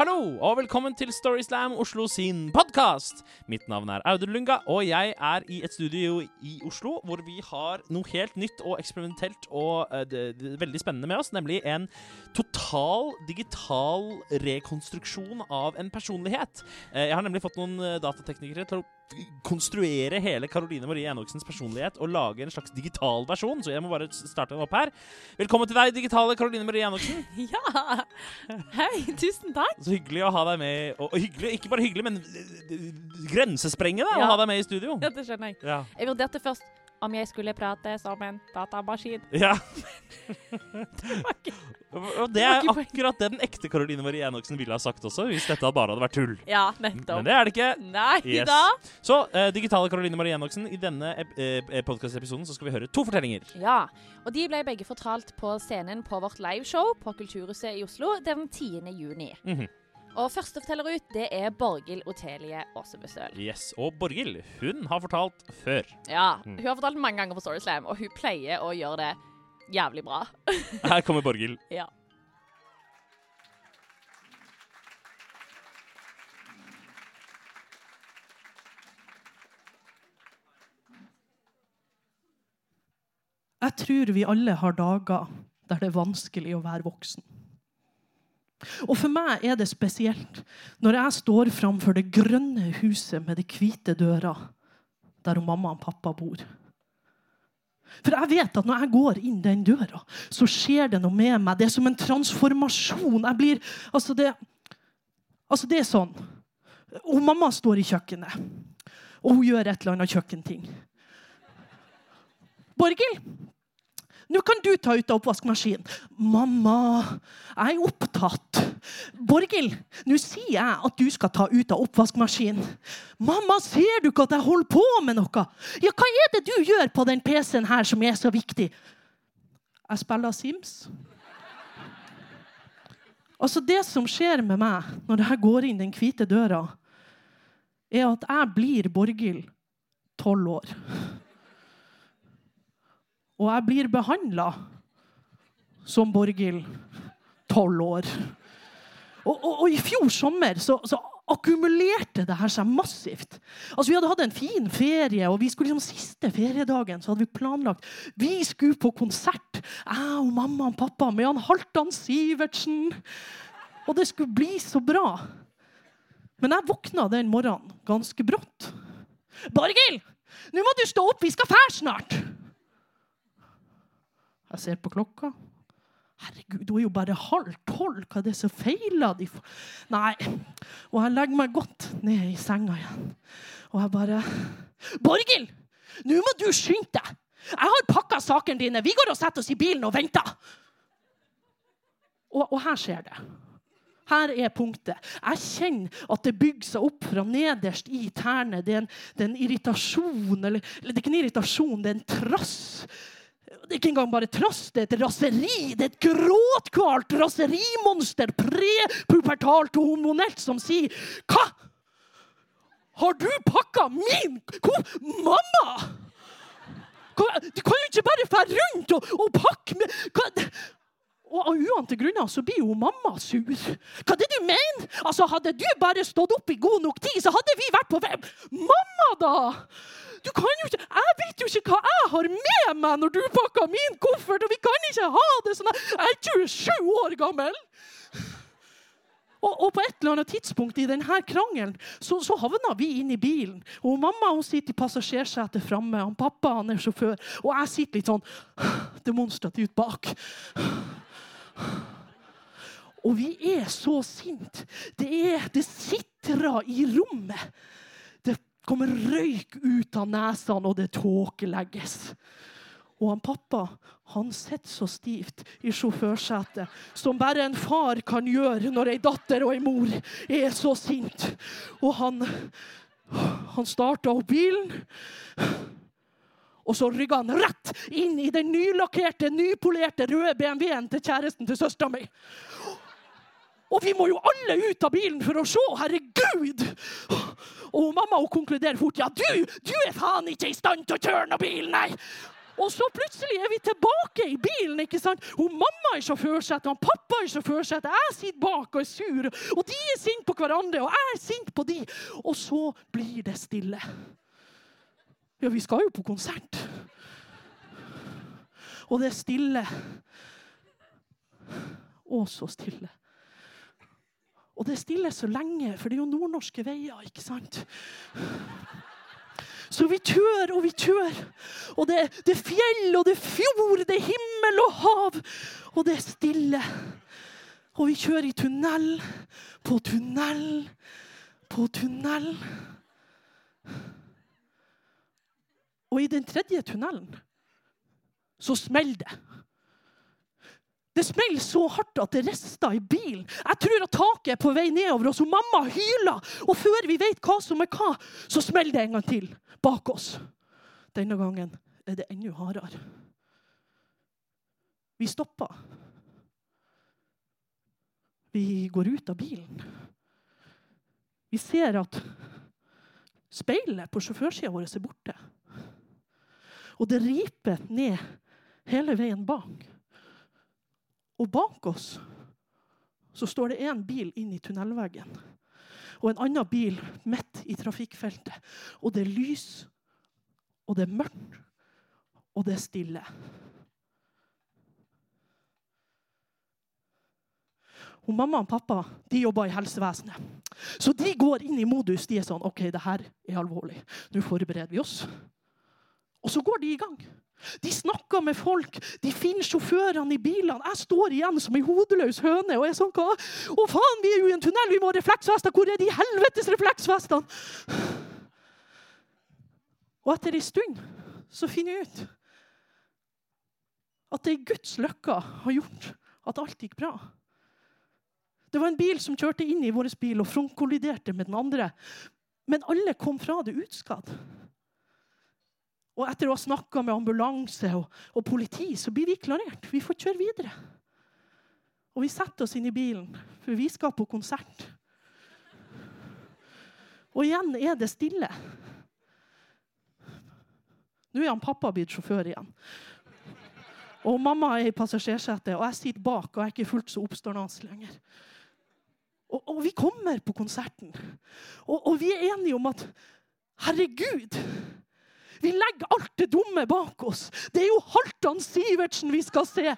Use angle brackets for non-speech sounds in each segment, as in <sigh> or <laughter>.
Hallo, og velkommen til Storyslam Oslo sin podkast. Mitt navn er Audun Lunga, og jeg er i et studio i Oslo hvor vi har noe helt nytt og eksperimentelt og uh, det, det, veldig spennende med oss, nemlig en total digital rekonstruksjon av en personlighet. Eh, jeg har nemlig fått noen eh, datateknikere til å konstruere hele Caroline Marie Enoksens personlighet og lage en slags digital versjon, så jeg må bare starte den opp her. Velkommen til deg, digitale Caroline Marie Enoksen. Ja! Hei, tusen takk. Så hyggelig å ha deg med. Og, hyggelig, ikke bare hyggelig, men grensesprengende grensesprengende å ha deg med i studio. Ja, det skjønner jeg. Ja. Jeg vurderte først om jeg skulle prate som en datamaskin. ja. <laughs> <laughs> Og det er akkurat det den ekte Caroline Marie Enoksen ville ha sagt også, hvis dette bare hadde vært tull. Ja, nettopp. Men det er det ikke. Nei Yes. da. Så uh, digitale Caroline Marie Enoksen, i denne ep eh, podkastepisoden så skal vi høre to fortellinger. Ja, og de ble begge fortalt på scenen på vårt liveshow på Kulturhuset i Oslo den 10. juni. Mhm. Og første forteller ut, det er Borghild Otelie Aasebøstøl. Yes, Og Borghild, hun har fortalt før. Ja, Mm. hun har fortalt mange ganger på Storyslam, og hun pleier å gjøre det jævlig bra. <laughs> Her kommer Borghild. Ja. Jeg tror vi alle har dager der det er vanskelig å være voksen. Og for meg er det spesielt når jeg står framfor det grønne huset med de hvite døra, der mamma og pappa bor. For jeg vet at når jeg går inn den døra, så skjer det noe med meg. Det er som en transformasjon. Jeg blir Altså, det, altså det er sånn. Og mamma står i kjøkkenet, og hun gjør et eller annet kjøkkenting. Borghild, nå kan du ta ut av oppvaskmaskinen. Mamma, jeg er opptatt. Borghild, nå sier jeg at du skal ta ut av oppvaskmaskinen. Mamma, ser du ikke at jeg holder på med noe? Ja, hva er det du gjør på den PC-en her som er så viktig? Jeg spiller Sims. Altså, det som skjer med meg når jeg går inn den hvite døra, er at jeg blir Borghild tolv år. Og jeg blir behandla som Borghild tolv år. Og, og, og i fjor sommer så, så akkumulerte det her seg massivt. Altså Vi hadde hatt en fin ferie, og vi skulle liksom siste feriedagen så hadde vi planlagt Vi skulle på konsert, jeg og mamma og pappa, med han Halvdan Sivertsen. Og det skulle bli så bra. Men jeg våkna den morgenen ganske brått. Borghild! Nå må du stå opp, vi skal fære snart! Jeg ser på klokka. Herregud, hun er jo bare halv tolv. Hva er det som feiler? De Nei. Og jeg legger meg godt ned i senga igjen. Og jeg bare Borghild! Nå må du skynde deg! Jeg har pakka sakene dine. Vi går og setter oss i bilen og venter. Og, og her skjer det. Her er punktet. Jeg kjenner at det bygger seg opp fra nederst i tærne. Det er en, en irritasjon, eller, eller det er ikke en irritasjon, det er en trass. Det er ikke engang bare trass, det er et raseri. Det er et gråtkvalt raserimonster, prepubertalt og hormonelt, som sier Hva? Har du pakka min Hvor? Mamma! Du kan jo ikke bare dra rundt og, og pakke med hva? Og av uante grunner så blir jo mamma sur. Hva er det du mener? Altså, Hadde du bare stått opp i god nok tid, så hadde vi vært på vei. Mamma, da! Du kan jo ikke, Jeg vet jo ikke hva jeg har med meg når du pakker min koffert, og vi kan ikke ha det sånn. Jeg er 27 år gammel! Og, og på et eller annet tidspunkt i denne krangelen så, så havna vi inn i bilen. Og mamma hun sitter i passasjersetet framme, og pappa han er sjåfør. Og jeg sitter litt sånn demonstrativt bak. Og vi er så sinte. Det, det sitrer i rommet. Kommer røyk ut av nesene, og det tåkelegges. Og han pappa han sitter så stivt i sjåførsetet som bare en far kan gjøre når ei datter og ei mor er så sint. Og han, han starta opp bilen. Og så rygga han rett inn i den nylakkerte, nypolerte røde BMW-en til kjæresten til søstera mi. Og vi må jo alle ut av bilen for å se! Herregud! Og mamma hun konkluderer fort. Ja, du, du er faen ikke i stand til å kjøre noen bil, nei! Og så plutselig er vi tilbake i bilen. ikke sant? Hun Mamma er i sjåførsetet, og pappa er i sjåførsetet. Jeg sitter bak og er sur. Og de er sinte på hverandre, og jeg er sint på de. Og så blir det stille. Ja, vi skal jo på konsert. Og det er stille. Å, så stille. Og det er stille så lenge, for det er jo nordnorske veier, ikke sant? Så vi tør og vi tør. Og det, det, er fjell og det er fjord, det er himmel og hav. Og det er stille. Og vi kjører i tunnel på tunnel på tunnel. Og i den tredje tunnelen så smeller det. Det smeller så hardt at det rister i bilen. Jeg tror at taket er på vei nedover oss, og mamma hyler. Og før vi vet hva som er hva, så smeller det en gang til bak oss. Denne gangen er det enda hardere. Vi stopper. Vi går ut av bilen. Vi ser at speilet på sjåførsida vår er borte. Og det riper ned hele veien bak. Og bak oss så står det én bil inn i tunnelveggen. Og en annen bil midt i trafikkfeltet. Og det er lys, og det er mørkt, og det er stille. Og mamma og pappa de jobber i helsevesenet. Så de går inn i modus. De er sånn OK, det her er alvorlig. Nå forbereder vi oss. Og så går de i gang. De snakker med folk, de finner sjåførene i bilene. Jeg står igjen som ei hodeløs høne og er sånn hva? Å, faen, vi er jo i en tunnel, vi må ha refleksvester! Hvor er de helvetes refleksvestene? Og etter ei stund så finner jeg ut at det i Guds løkka har gjort at alt gikk bra. Det var en bil som kjørte inn i vår bil og frontkolliderte med den andre. Men alle kom fra det utskadd. Og etter å ha snakka med ambulanse og, og, politi, så blir vi klarert. Vi får kjøre videre. Og vi setter oss inn i bilen, for vi skal på konsert. Og igjen er det stille. Nå er han pappa blitt sjåfør igjen. Og mamma er i passasjersetet, og jeg sitter bak og jeg er ikke fullt så oppstående lenger. Og, og, vi kommer på konserten, og, og vi er enige om at herregud vi legger alt det dumme bak oss. Det er jo Halvdan Sivertsen vi skal se.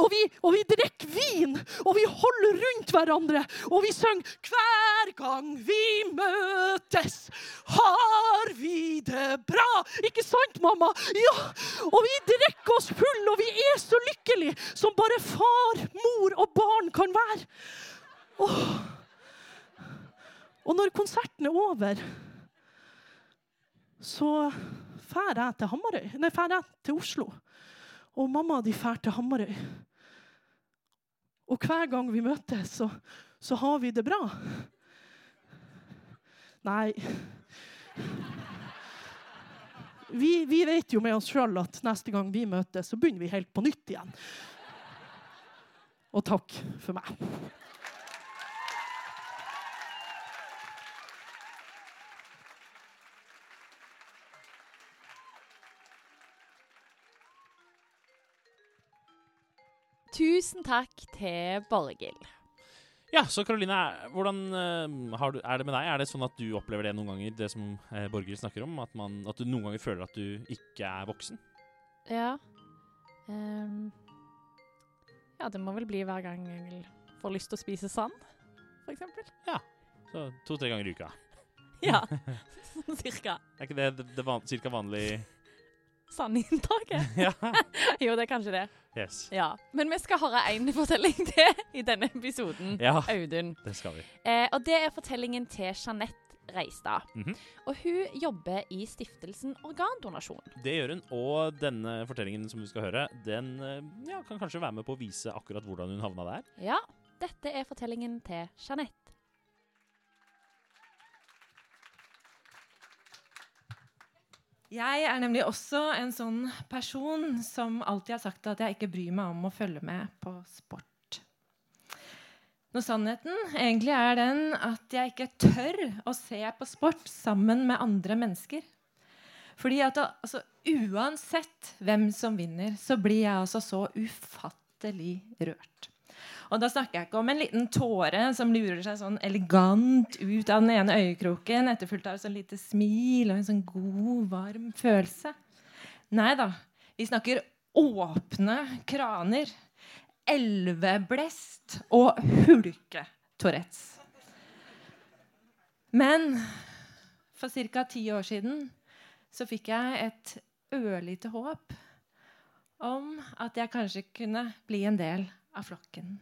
Og vi, og vi, drikker vin, og vi holder rundt hverandre, og vi synger 'Hver gang vi møtes, har vi det bra'. Ikke sant, mamma? Ja. Og vi drikker oss full, og vi er så lykkelige som bare far, mor og barn kan være. Åh. Og når konserten er over så drar jeg til Hamarøy. Nei, drar jeg til Oslo. Og mamma de drar til Hamarøy. Og hver gang vi møtes, så, så har vi det bra. Nei vi, vi, vet jo med oss sjøl at neste gang vi møtes, så begynner vi helt på nytt igjen. Og takk for meg. Tusen takk til Borghild. Ja, så Karoline, hvordan uh, du, er det med deg? Er det sånn at du opplever det noen ganger, det som uh, Borghild snakker om? At, man, at, du noen ganger føler at du ikke er voksen? Ja. Um, ja, det må vel bli hver gang jeg får lyst til å spise sand, f.eks. Ja. Så to-tre ganger i uka. <laughs> ja, <laughs> sånn cirka. Er ikke det, det, det van, cirka vanlig sandinntaket? ja. <laughs> jo, det er kanskje det. Yes. Ja. Men vi skal høre én fortelling <laughs> til i denne episoden, ja, Audun. Det skal vi. Eh, og det er fortellingen til Jeanette Reistad. Mm -hmm. Og hun jobber i stiftelsen Organdonasjon. Det gjør hun, og denne fortellingen som vi skal høre, den eh, ja, kan kanskje være med på å vise akkurat hvordan hun havna der. Ja, dette er fortellingen til Jeanette. Jeg er nemlig også en sånn person som alltid har sagt at jeg ikke bryr meg om å følge med på sport. Når sannheten egentlig er den at jeg ikke tør å se på sport sammen med andre mennesker. Fordi at altså, Uansett hvem som vinner, så blir jeg altså så ufattelig rørt. Og da snakker jeg ikke om en liten tåre som lurer seg sånn elegant ut av den ene øyekroken, etterfulgt av et sånn lite smil og en sånn god, varm følelse. Nei da. Vi snakker åpne kraner, elveblest og hulke-Tourettes. Men for ca. ti år siden så fikk jeg et ørlite håp om at jeg kanskje kunne bli en del av flokken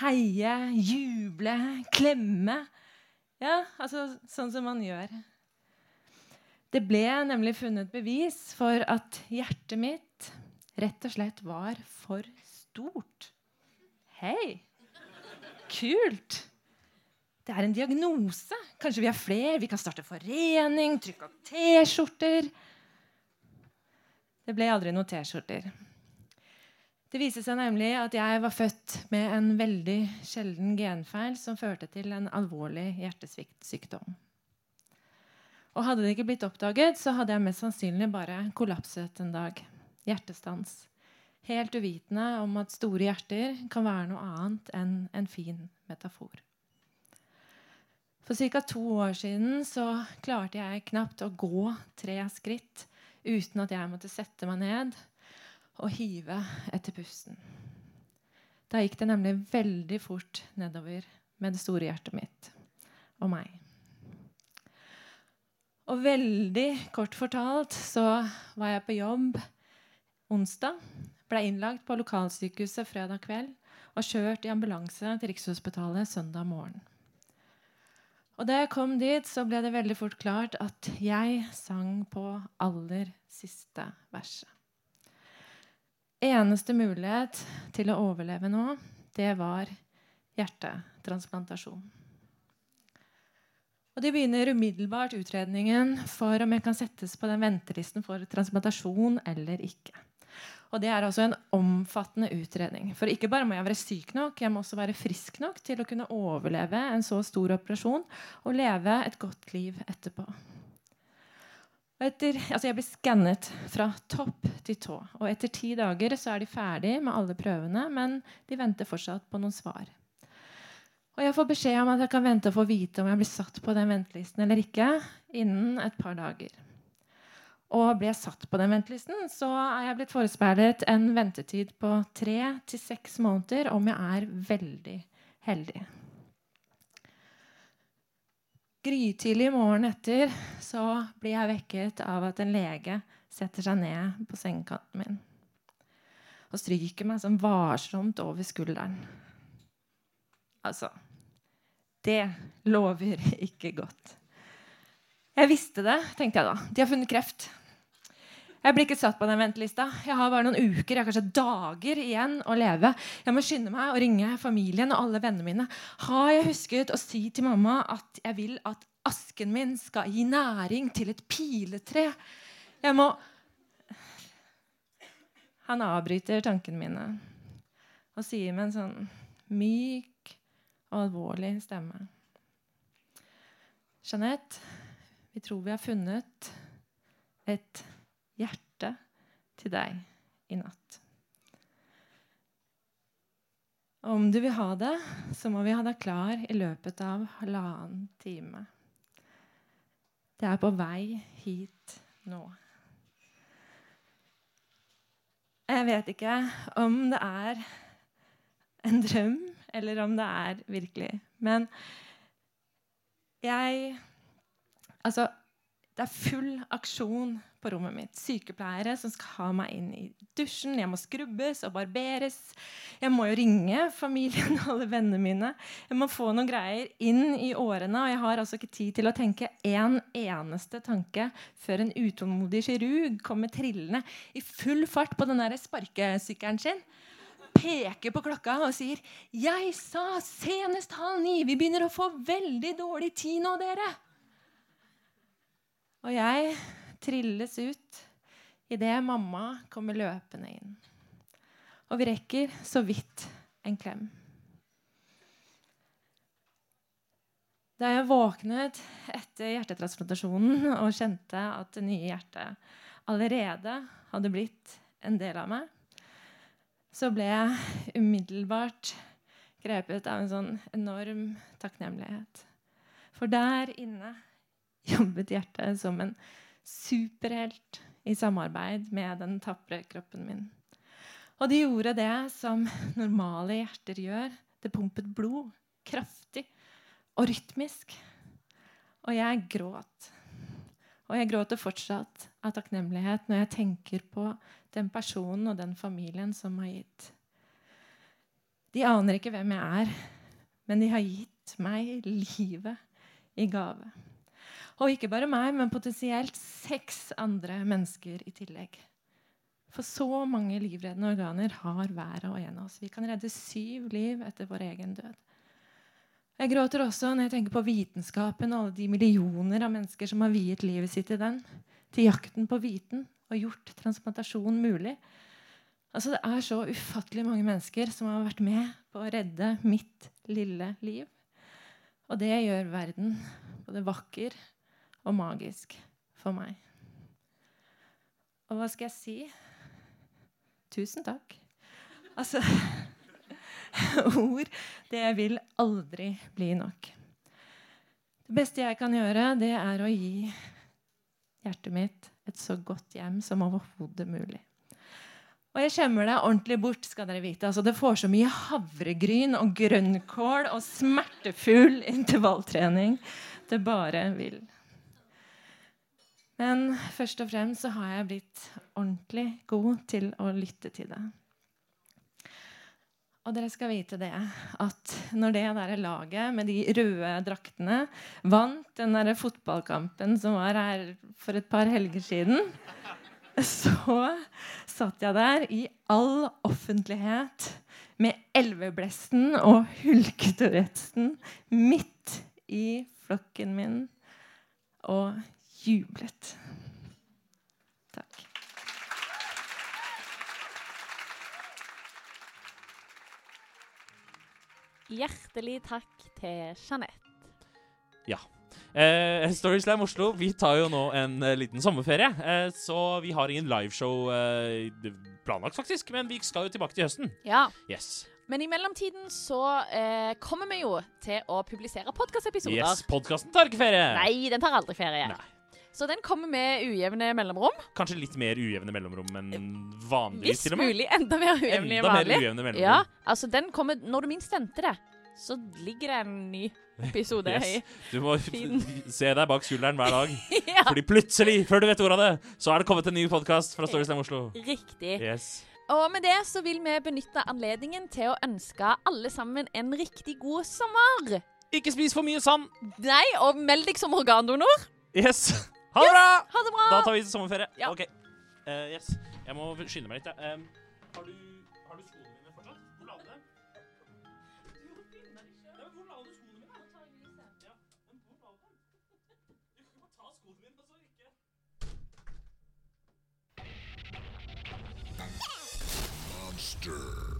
heie, juble, klemme. Ja, altså sånn som man gjør. Det ble nemlig funnet bevis for at hjertet mitt rett og slett var for stort. Hei! Kult! Det er en diagnose. Kanskje vi er flere? Vi kan starte forening, trykke opp T-skjorter. Det ble aldri noen T-skjorter. Det viste seg nemlig at jeg var født med en veldig sjelden genfeil som førte til en alvorlig hjertesviktsykdom. Og hadde det ikke blitt oppdaget, så hadde jeg mest sannsynlig bare kollapset en dag. Hjertestans. Helt uvitende om at store hjerter kan være noe annet enn en fin metafor. For ca. to år siden så klarte jeg knapt å gå tre skritt uten at jeg måtte sette meg ned og hive etter pusten. Da gikk det nemlig veldig fort nedover med det store hjertet mitt og meg. Og veldig kort fortalt så var jeg på jobb onsdag. Ble innlagt på lokalsykehuset fredag kveld og kjørt i ambulanse til Rikshospitalet søndag morgen. Og da jeg kom dit, så ble det veldig fort klart at jeg sang på aller siste verset eneste mulighet til å overleve nå, det var hjertetransplantasjon. Og De begynner umiddelbart utredningen for om jeg kan settes på den ventelisten for transplantasjon eller ikke. Og Det er altså en omfattende utredning. For ikke bare må jeg være syk nok, jeg må også være frisk nok til å kunne overleve en så stor operasjon og leve et godt liv etterpå. Etter, altså jeg blir skannet fra topp til tå. Og etter ti dager så er de ferdig med alle prøvene, men de venter fortsatt på noen svar. Og jeg får beskjed om at jeg kan vente og få vite om jeg blir satt på den ventelisten eller ikke innen et par dager. Og blir jeg satt på den ventelisten, så er jeg blitt forespeilet en ventetid på tre til seks måneder om jeg er veldig heldig. Grytidlig morgenen etter så blir jeg vekket av at en lege setter seg ned på sengekanten min og stryker meg sånn varsomt over skulderen. Altså Det lover ikke godt. Jeg visste det, tenkte jeg da. De har funnet kreft. Jeg blir ikke satt på den ventelista. Jeg har bare noen uker, jeg kanskje dager igjen å leve. Jeg må skynde meg å ringe familien og alle vennene mine. Har jeg husket å si til mamma at jeg vil at asken min skal gi næring til et piletre? Jeg må Han avbryter tankene mine og sier med en sånn myk og alvorlig stemme. Jeanette, vi tror vi har funnet et hjerte til deg i natt. Om du vil ha det, så må vi ha deg klar i løpet av halvannen time. Det er på vei hit nå. Jeg vet ikke om det er en drøm, eller om det er virkelig. Men jeg Altså, det er full aksjon på rommet mitt. Sykepleiere som skal ha meg inn i dusjen. Jeg må skrubbes og barberes. Jeg må jo ringe familien og alle vennene mine. Jeg må få noen greier inn i årene. Og jeg har altså ikke tid til å tenke én en eneste tanke før en utålmodig kirurg kommer trillende i full fart på den der sparkesykkelen sin. Peker på klokka og sier 'Jeg sa senest halv ni. Vi begynner å få veldig dårlig tid nå, dere.' Og jeg trilles ut idet mamma kommer løpende inn. Og vi rekker så vidt en klem. Da jeg våknet etter hjertetransplantasjonen og kjente at det nye hjertet allerede hadde blitt en del av meg, så ble jeg umiddelbart grepet av en sånn enorm takknemlighet. For der inne jobbet hjertet som en superhelt i samarbeid med den tapre kroppen min. Og de gjorde det som normale hjerter gjør. Det pumpet blod kraftig og rytmisk. Og jeg gråt. Og jeg gråter fortsatt av takknemlighet når jeg tenker på den personen og den familien som har gitt. De aner ikke hvem jeg er, men de har gitt meg livet i gave. Og ikke bare meg, men potensielt seks andre mennesker i tillegg. For så mange livreddende organer har hver og en av oss. Vi kan redde syv liv etter vår egen død. Jeg gråter også når jeg tenker på vitenskapen og alle de millioner av mennesker som har viet livet sitt til den, til jakten på viten og gjort transplantasjon mulig. Altså, det er så ufattelig mange mennesker som har vært med på å redde mitt lille liv. Og det gjør verden både vakker og magisk for meg. Og hva skal jeg si? Tusen takk. Altså <laughs> Ord, det vil aldri bli nok. Det beste jeg kan gjøre, det er å gi hjertet mitt et så godt hjem som overhodet mulig. Og jeg skjemmer det ordentlig bort. skal dere vite. Altså, det får så mye havregryn og grønnkål og smertefull intervalltrening det bare vil. Men først og fremst så har jeg blitt ordentlig god til å lytte til det. Og dere skal vite det at når det der laget med de røde draktene vant den der fotballkampen som var her for et par helger siden, så satt jeg der i all offentlighet med elveblesten og hulketouretten midt i flokken min og jublet. Takk. Hjertelig takk til Jeanette. Eh, Storyslam Oslo, vi tar jo nå en eh, liten sommerferie. Eh, så vi har ingen liveshow eh, planlagt, faktisk. Men vi skal jo tilbake til høsten. Ja, Yes. Men i mellomtiden så eh, kommer vi jo til å publisere podkastepisoder. yes Podkasten tar ikke ferie. Nei, den tar aldri ferie. Nei. Så den kommer med ujevne mellomrom. Kanskje litt mer ujevne mellomrom enn vanligvis, Hvis til og med. mulig enda mer ujevne enn Enda mer vanlig. ujevne mellomrom. Ja, altså den kommer Når du minst venter det, så ligger det en ny episode <laughs> Yes. i. Du må <laughs> Fin. <laughs> se deg bak skulderen hver dag. ja, Fordi plutselig, før du vet ordet av det, så er det kommet en ny podkast fra Storyslam Oslo. riktig. Yes. Og med det så vil vi benytte anledningen til å ønske alle sammen en riktig god sommer. Ikke spis for mye sand. Nei, og meld deg som organdonor. Yes. Ha det bra! Ha det bra! Da tar vi sommerferie. Ja. OK. Uh, yes. Jeg må skynde meg litt. jeg. Em, har, du, har du skoene mine fortsatt? Hvor la du dem? Ja? Ja, Monster.